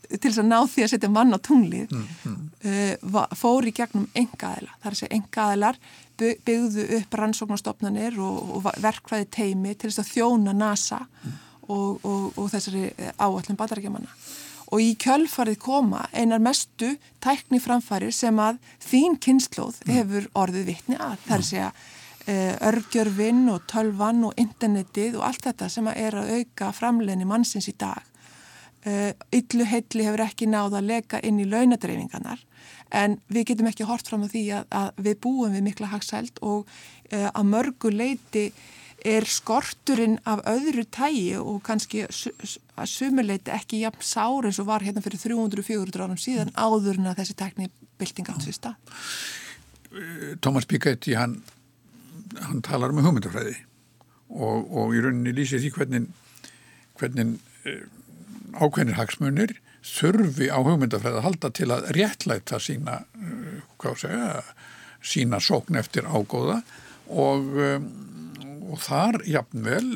til þess að ná því að setja mann á tunglið mm, mm. Uh, fór í gegnum engaðila. Það er að segja engaðilar byggðu upp rannsóknarstofnanir og, og verkvæði teimi til þess að þjóna NASA mm. og, og, og þessari áallin batarækjamanna. Og í kjölfarið koma einar mestu tækni framfæri sem að þín kynnslóð mm. hefur orðið vitni að. Það er að segja uh, örgjörfinn og tölvan og internetið og allt þetta sem er að auka framleginni mannsins í dag yllu heilli hefur ekki náða að leka inn í launadreifinganar en við getum ekki hort fram á því að, að við búum við mikla hagsælt og uh, að mörgu leiti er skorturinn af öðru tægi og kannski að sumuleiti ekki jafn sár eins og var hérna fyrir 300-400 árum síðan áður en að þessi tekni bylting átt sér stað. Tómas Piketty hann, hann talar um hugmyndafræði og, og í rauninni lýsir því hvernig hvernig uh, ákveðnir hagsmunir þurfi á hugmyndafræði að halda til að réttlæta sína, hvað segja, sína sókn eftir ágóða og, um, og þar jafnvel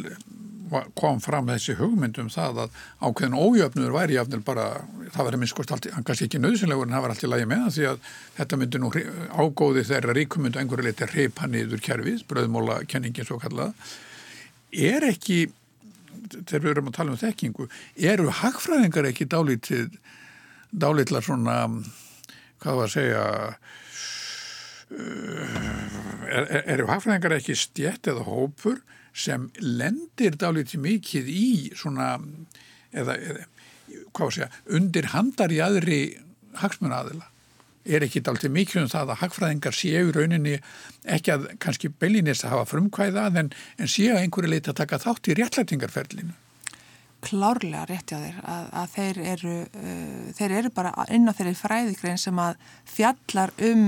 kom fram þessi hugmyndum það að ákveðin ójöfnur væri jafnvel bara, það var minnskort alltaf, kannski ekki nöðsynlegur en það var alltaf lægi með það því að þetta myndi nú ágóði þeirra ríkumundu einhverju liti reipa niður kerfið, bröðmóla kenningin svo kallað, er ekki þegar við erum að tala um þekkingu eru hagfræðingar ekki dálítið dálítlar svona hvað var að segja er, er, eru hagfræðingar ekki stjætt eða hópur sem lendir dálítið mikið í svona eða, eða hvað var að undir handar í aðri hagsmunaðila er ekki alltaf mikil um það að hagfræðingar séu rauninni ekki að kannski beilinist að hafa frumkvæðað en, en séu að einhverju leiti að taka þátt í réttlætingarferlinu. Klárlega rétti á þeir að, að þeir, eru, uh, þeir eru bara inn á þeirri fræðigrein sem að fjallar um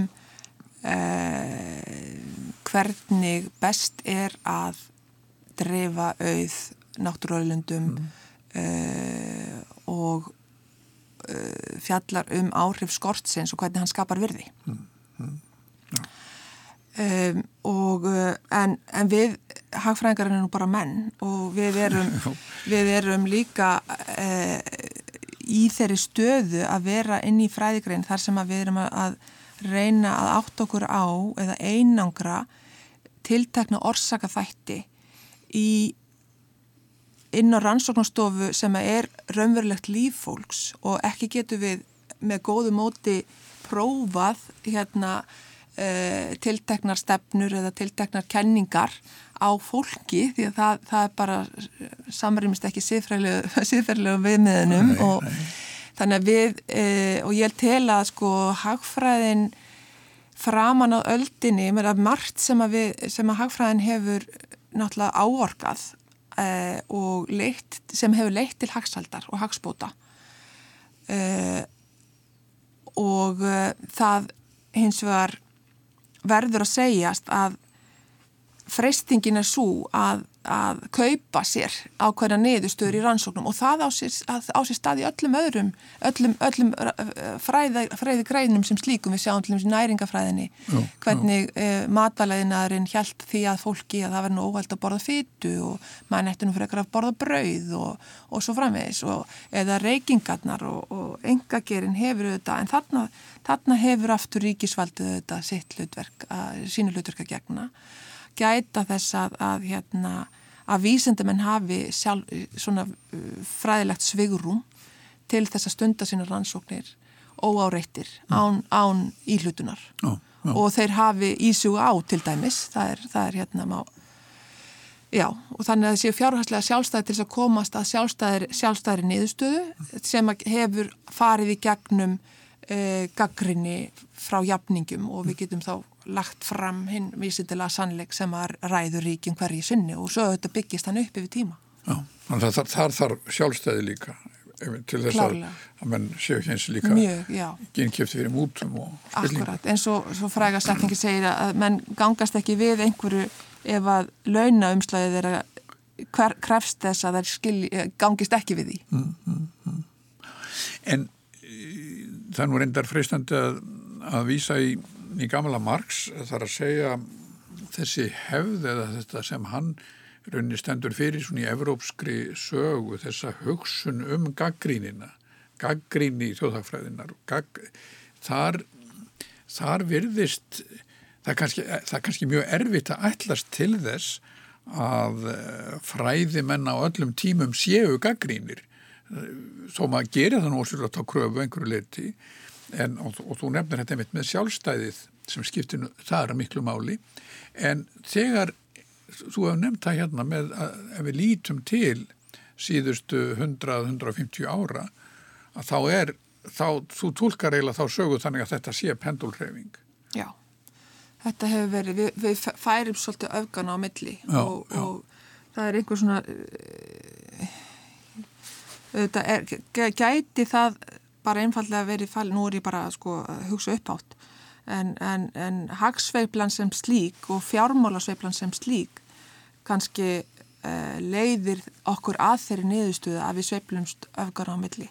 uh, hvernig best er að drefa auð náttúrulega mm. uh, og uh, fjallar um áhrif skortsins og hvernig hann skapar virði mm, mm, ja. um, og uh, en, en við hagfræðingarinn er nú bara menn og við erum, [LAUGHS] við erum líka uh, í þeirri stöðu að vera inn í fræðigrein þar sem við erum að reyna að átt okkur á eða einangra tiltekna orsaka þætti í inn á rannsóknastofu sem er raunverulegt líffólks og ekki getur við með góðu móti prófað hérna uh, tilteknar stefnur eða tilteknar kenningar á fólki því að það, það er bara samrýmist ekki síðferðilegu [LAUGHS] viðmiðunum nei, og nei. þannig að við uh, og ég tel að sko hagfræðin framan á öldinni, mér er margt sem að, við, sem að hagfræðin hefur náttúrulega áorkað uh, og leitt, sem hefur leitt til hagsaldar og hagsbóta. Uh, og uh, það hins vegar verður að segjast að freystingin er svo að að kaupa sér ákveðna niðurstöður í rannsóknum og það á sér, á sér stað í öllum öðrum öllum, öllum fræði, fræði greinum sem slíkum. Við sjáum til þess næringafræðinni já, hvernig uh, eh, matalæðinaðurinn hjælt því að fólki að það verður nú óhælt að borða fytu og maður nættu nú fyrir ekkert að borða brauð og, og svo framvegis og eða reykingarnar og, og engagerinn hefur auðvitað en þarna, þarna hefur aftur ríkisvaldið auðvitað sitt hlutverk, sínu hlutverk að gegna gæta þess að, að, hérna, að vísendamenn hafi sjálf, svona uh, fræðilegt svigurum til þess að stunda sína rannsóknir óáreittir mm. án, án íhlutunar oh, oh. og þeir hafi ísuga á til dæmis, það er, það er hérna má Já, og þannig að það séu fjárhærslega sjálfstæði til þess að komast að sjálfstæðir, sjálfstæðir niðurstöðu sem hefur farið í gegnum eh, gaggrinni frá jafningum og við getum þá lagt fram hinn vísindilega sannleik sem að ræður ríkin hverji sinni og svo þetta byggist hann upp yfir tíma. Já, þannig að þar þarf sjálfstæði líka til þess að, að menn séu hins líka gennkjöfti fyrir mútum og spilningu. Akkurat, en svo, svo frægarslækningi segir að menn gangast ekki við einhverju ef að launaumslæðið er að krefst þess að það skilji, gangist ekki við því. Mm, mm, mm. En það nú reyndar freistandi að, að vísa í, í gamla Marx þar að segja þessi hefð eða þetta sem hann raunni stendur fyrir svona í evrópskri sögu þessa hugsun um gaggrínina gaggríni í þjóðhagfræðinar gag, þar, þar virðist það er, kannski, kannski mjög erfitt að ætlast til þess að eh, fræðimenn á öllum tímum séu gaggrínir þó maður gerir það nú ósvöld á kröfu einhverju leiti en, og, og þú nefnir þetta einmitt með sjálfstæðið sem skiptir það er miklu máli. En þegar þú hefur nefnt það hérna með að ef við lítum til síðustu 100-150 ára að þá er þá, þú tólkar eiginlega þá sögu þannig að þetta sé pendulhreyfing Já, þetta hefur verið við, við færim svolítið öfgana á milli já, og, já. og það er einhver svona þetta er, gæti það bara einfallega verið fall, nú er ég bara sko, að hugsa upp átt en, en, en hagsveiflan sem slík og fjármálasveiflan sem slík kannski uh, leiðir okkur að þeirri niðurstuða að við sveiflumst öfgar á milli.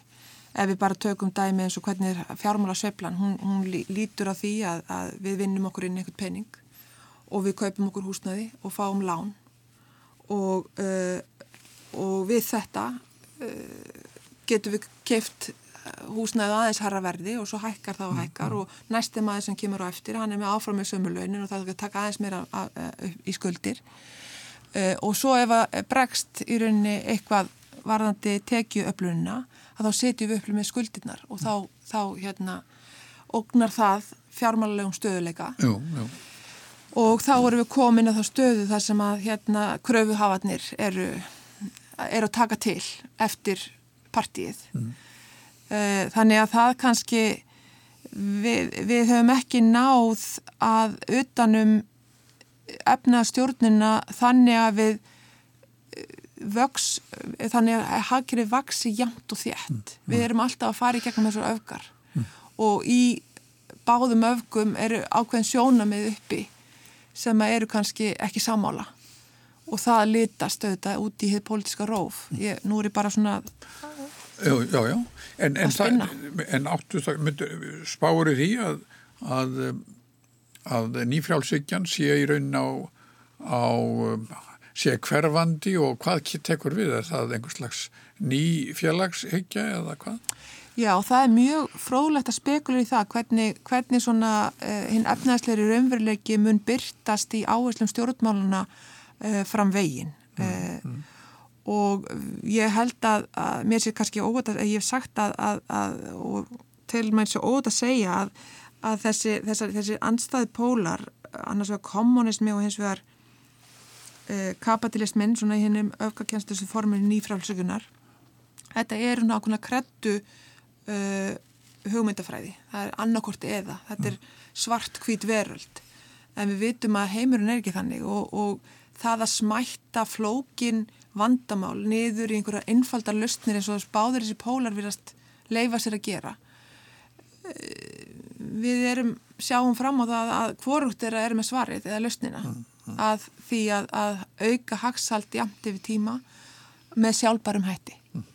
Ef við bara tökum dæmi eins og hvernig fjármálasveiflan, hún, hún lítur á því að, að við vinnum okkur inn einhvern pening og við kaupum okkur húsnaði og fáum lán. Og, uh, og við þetta uh, getum við keift húsnæðu aðeins harra verði og svo hækkar það og hækkar mm. og næsti maður sem kemur á eftir hann er með áfram með sömulaunin og það er að taka aðeins meira í skuldir uh, og svo ef að bregst í rauninni eitthvað varðandi tekju öflunina að þá setjum við öflum með skuldirnar og þá, þá hérna ógnar það fjármálulegum stöðuleika jú, jú. og þá erum við komin að þá stöðu þar sem að hérna kröfuhafarnir eru, eru að taka til eftir partíið mm. Þannig að það kannski við, við höfum ekki náð að utanum efnastjórnina þannig að við vöks, þannig að hagkerið vaksi jæmt og þétt. Mm. Við erum alltaf að fara í gegnum þessar öfgar mm. og í báðum öfgum eru ákveðin sjónamið uppi sem eru kannski ekki samála og það litast auðvitað út í hitt pólitiska róf. Ég, nú er ég bara svona Já, já, já. En, en, það, en áttu það, spáru því að, að, að nýfrjálsvíkjan sé í raunin á, á sé hverfandi og hvað tekur við? Er það einhvers slags ný félagshyggja eða hvað? Já, það er mjög frólægt að spekula í það hvernig, hvernig svona uh, hinn efnaðsleiri raunveruleiki mun byrtast í áherslum stjórnmáluna uh, fram veginn. Mm, mm og ég held að, að mér sé kannski óvægt að ég hef sagt að, að, að og til mæn svo óvægt að segja að þessi, þessi, þessi anstæði pólar, annars vegar kommunismi og hins vegar eh, kapitalismin, svona í hinnum öfgakjænstustu forminu nýfrálsökunar þetta er svona ákveðna kreddu uh, hugmyndafræði. Það er annarkort eða, þetta er svart hvít veröld. En við vitum að heimurinn er ekki þannig og, og það að smætta flókin vandamál niður í einhverja einfaldar lustnir eins og báður þessi pólar viljast leifa sér að gera. Eh, við erum sjáum fram á það að hvorugt er að er með svarið eða lustnina mm, mm. að því að, að auka haxhald jæmt yfir tíma með sjálfbærum hætti. Mm.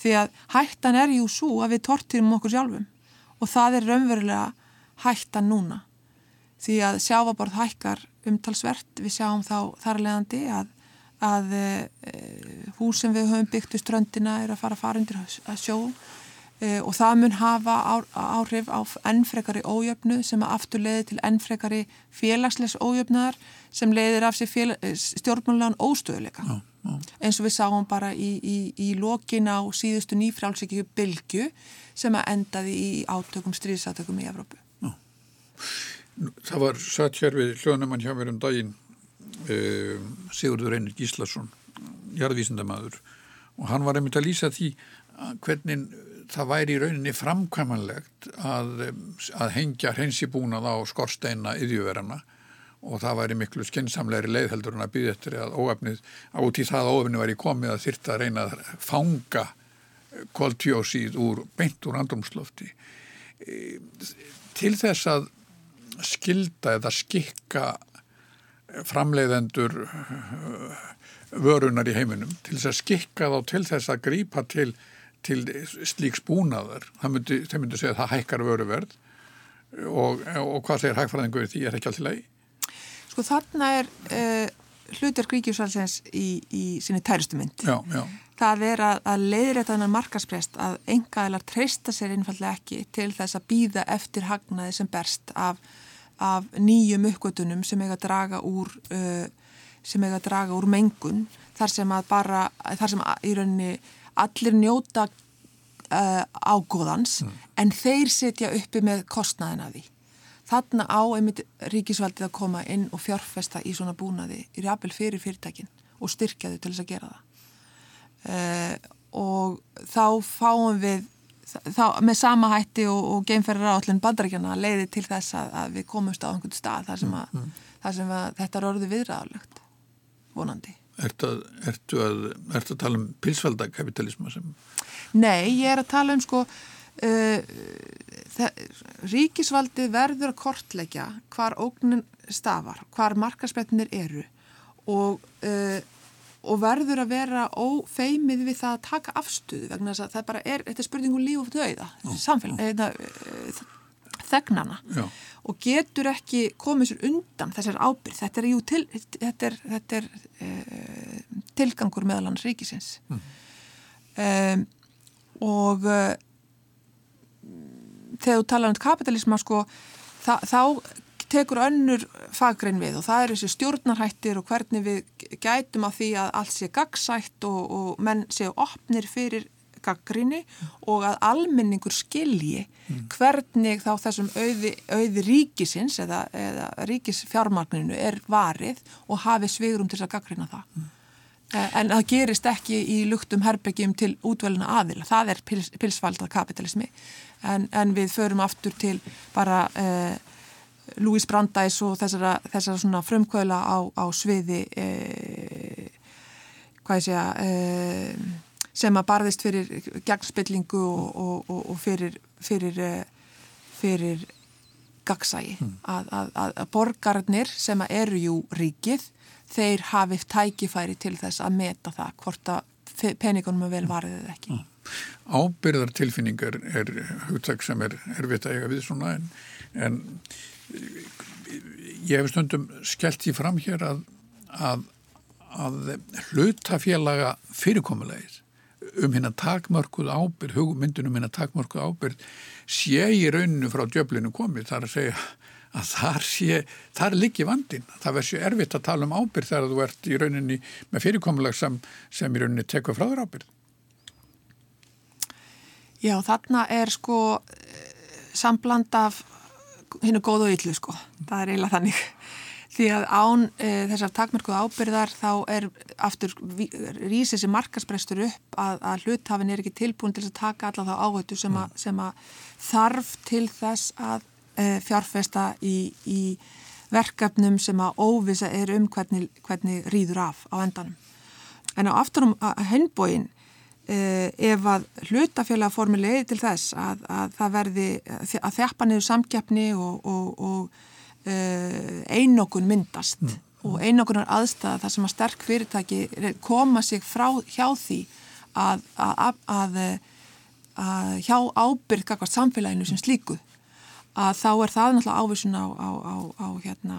því að hættan er jú svo að við tortirum okkur sjálfum og það er raunverulega hættan núna. Því að sjáfaborð hækkar umtalsvert. Við sjáum þá þarlegandi að að e, hús sem við höfum byggt við ströndina er að fara undir að sjó e, og það mun hafa áhrif á ennfrekari ójöfnu sem aftur leiði til ennfrekari félagslegs ójöfnuðar sem leiðir af sér eh, stjórnmálan óstöðuleika já, já. eins og við sáum bara í, í, í lokin á síðustu nýfrálsíkju bylgu sem að endaði í átökum, stríðsátökum í Evrópu já. Það var satt hér við hljóðnumann hjá mér um daginn uh, Sigurður Einir Gíslason jarðvísindamæður og hann var einmitt að lýsa því hvernig það væri í rauninni framkvæmanlegt að, að hengja hreinsibúnað á skorsteina yðjuverana og það væri miklu skynnsamlegri leiðheldur en að byggja eftir að óöfnið át í það að óöfnið væri komið að þyrta að reyna að fanga koltjósið úr beint úr andrumslofti til þess að skilda eða skikka framleiðendur vörunar í heiminum til þess að skikka þá til þess að grípa til til slíks búnaðar, myndi, myndi segja að það hækkar vöruverð og, og hvað segir hækfræðingur því er ekki alltaf leið? Sko þarna er uh, hlutur Gríkjúsvalsins í, í sinni tærustu mynd. Já, já. Það er að, að leiðrætt þannig markasprest að engaðilar treysta sér einfallega ekki til þess að býða eftir hagnaði sem berst af, af nýjum uppgötunum sem eiga að draga úr, sem eiga að draga úr mengun þar sem að bara, þar sem að, í rauninni allir njóta uh, ágóðans mm. en þeir setja uppi með kostnaðina því. Þarna á einmitt ríkisvaldið að koma inn og fjárfesta í svona búnaði í rjapil fyrir fyrirtækin og styrkja þau til þess að gera það. Uh, og þá fáum við þá, með sama hætti og, og geimferðar áallin bandarækjana leiði til þess að, að við komumst á einhvern stað þar sem, að, mm. þar sem þetta er orðið viðræðalegt vonandi. Ertu að, ertu að, ertu að tala um pilsveldakapitalismu sem... Nei, ég er að tala um sko Uh, ríkisvaldi verður að kortleggja hvar ógnin stafar, hvar markaspetnir eru og, uh, og verður að vera ófeimið við það að taka afstuðu vegna þess að það bara er, þetta er spurningu um líf og döiða, samfélag, uh, þegnana Já. og getur ekki komið sér undan þessar ábyrð, þetta er, jú, til, þetta er, þetta er tilgangur meðalans ríkisins mm. um, og þegar þú tala um kapitalisma sko, þá tekur önnur fagrein við og það er þessi stjórnarhættir og hvernig við gætum að því að allt sé gagsætt og, og menn séu opnir fyrir gaggrinni og að almenningur skilji mm. hvernig þá þessum auði, auði ríkisins eða, eða ríkisfjármagninu er varið og hafi svigurum til að gaggrina það. Mm. En það gerist ekki í luktum herbyggjum til útvelina aðila. Það er pils, pilsvaldað kapitalismi en, en við förum aftur til bara eh, Louis Brandeis og þessara, þessara svona frumkvöla á, á sviði eh, hvað ég segja eh, sem að barðist fyrir gegnspillingu og, og, og fyrir fyrir, eh, fyrir gagsægi mm. að, að, að borgarnir sem eru jú ríkið þeir hafið tækifæri til þess að meta það hvort að peningunum er vel varðið eða ekki. Mm. Ábyrðartilfinningar er hugtak sem er erfitt að eiga við svona en, en ég hef stundum skellt í fram hér að, að, að hlutafélaga fyrirkomulegir um hérna takmörkuð ábyrð, hugmyndunum hérna takmörkuð ábyrð sé í rauninu frá djöflinu komið. Þar að segja að þar sé, þar liggi vandin það verður sér erfitt að tala um ábyrð þegar þú ert í rauninni með fyrirkomuleg sem, sem í rauninni tekur frá þér ábyrð Já, þarna er sko sambland af hinnu góð og yllu sko, það er eiginlega þannig því að án e, þessar takmörkuð ábyrðar þá er aftur rýsið sem markasprestur upp að, að hluthafin er ekki tilbúin til að taka alla þá áhættu sem, mm. sem að þarf til þess að e, fjárfesta í, í verkefnum sem að óvisa er um hvernig, hvernig rýður af á endanum. En á afturum að hennbóin ef að hlutafélagformi leiði til þess að, að það verði að þjappa niður samkjapni og, og, og uh, einokun myndast mm. og einokunar aðstæða þar sem að sterk fyrirtæki koma sig frá hjá því að, að, að hjá ábyrg samfélaginu sem slíku að þá er það náttúrulega ávísun á, á, á, á hérna,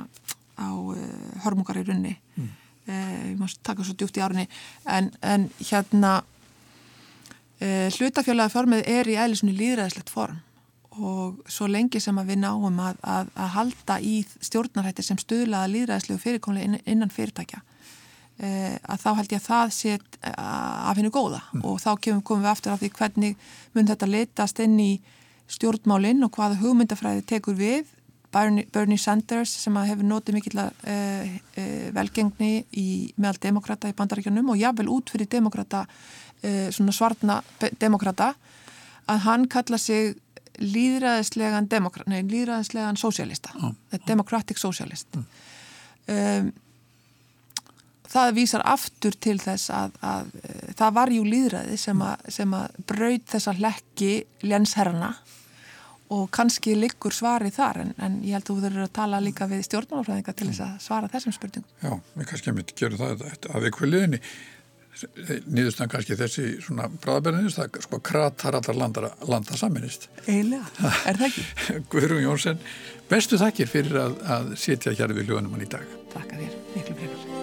uh, hörmungar í runni mm. uh, ég mást taka svo djúft í árunni en, en hérna Uh, hlutafjölaða formið er í eðlisunni líðræðislegt form og svo lengi sem að við náum að, að, að halda í stjórnarhættir sem stuðlaða líðræðislegu fyrirkomlega innan fyrirtækja uh, að þá held ég að það sé af hennu góða mm. og þá kemum, komum við aftur af því hvernig mun þetta letast inn í stjórnmálinn og hvaða hugmyndafræði tekur við Bernie, Bernie Sanders sem hefur notið mikill uh, velgengni í meðal demokrata í bandarækjunum og jável út fyrir demokrata svona svartna demokrata að hann kalla sig líðræðislegan demokrat, nei, líðræðislegan sósialista, oh. democratic socialist mm. um, það vísar aftur til þess að, að, að eh, það var jú líðræði sem að, sem að braud þessa hlekki lénsherrana og kannski liggur svari þar en, en ég held að þú þurfur að tala líka við stjórnmálafræðinga til þess að svara þessum spurningum Já, við kannski að myndi gera það að við hverjuðinni nýðustan kannski þessi svona bráðabæriðist, það sko kratar allar landa, landa saminist. Eiginlega, er það ekki? [LAUGHS] Guðrún Jónsson, bestu þakkir fyrir að, að sitja hér við hljóðanum hann í dag. Takk að þér, miklu frekar.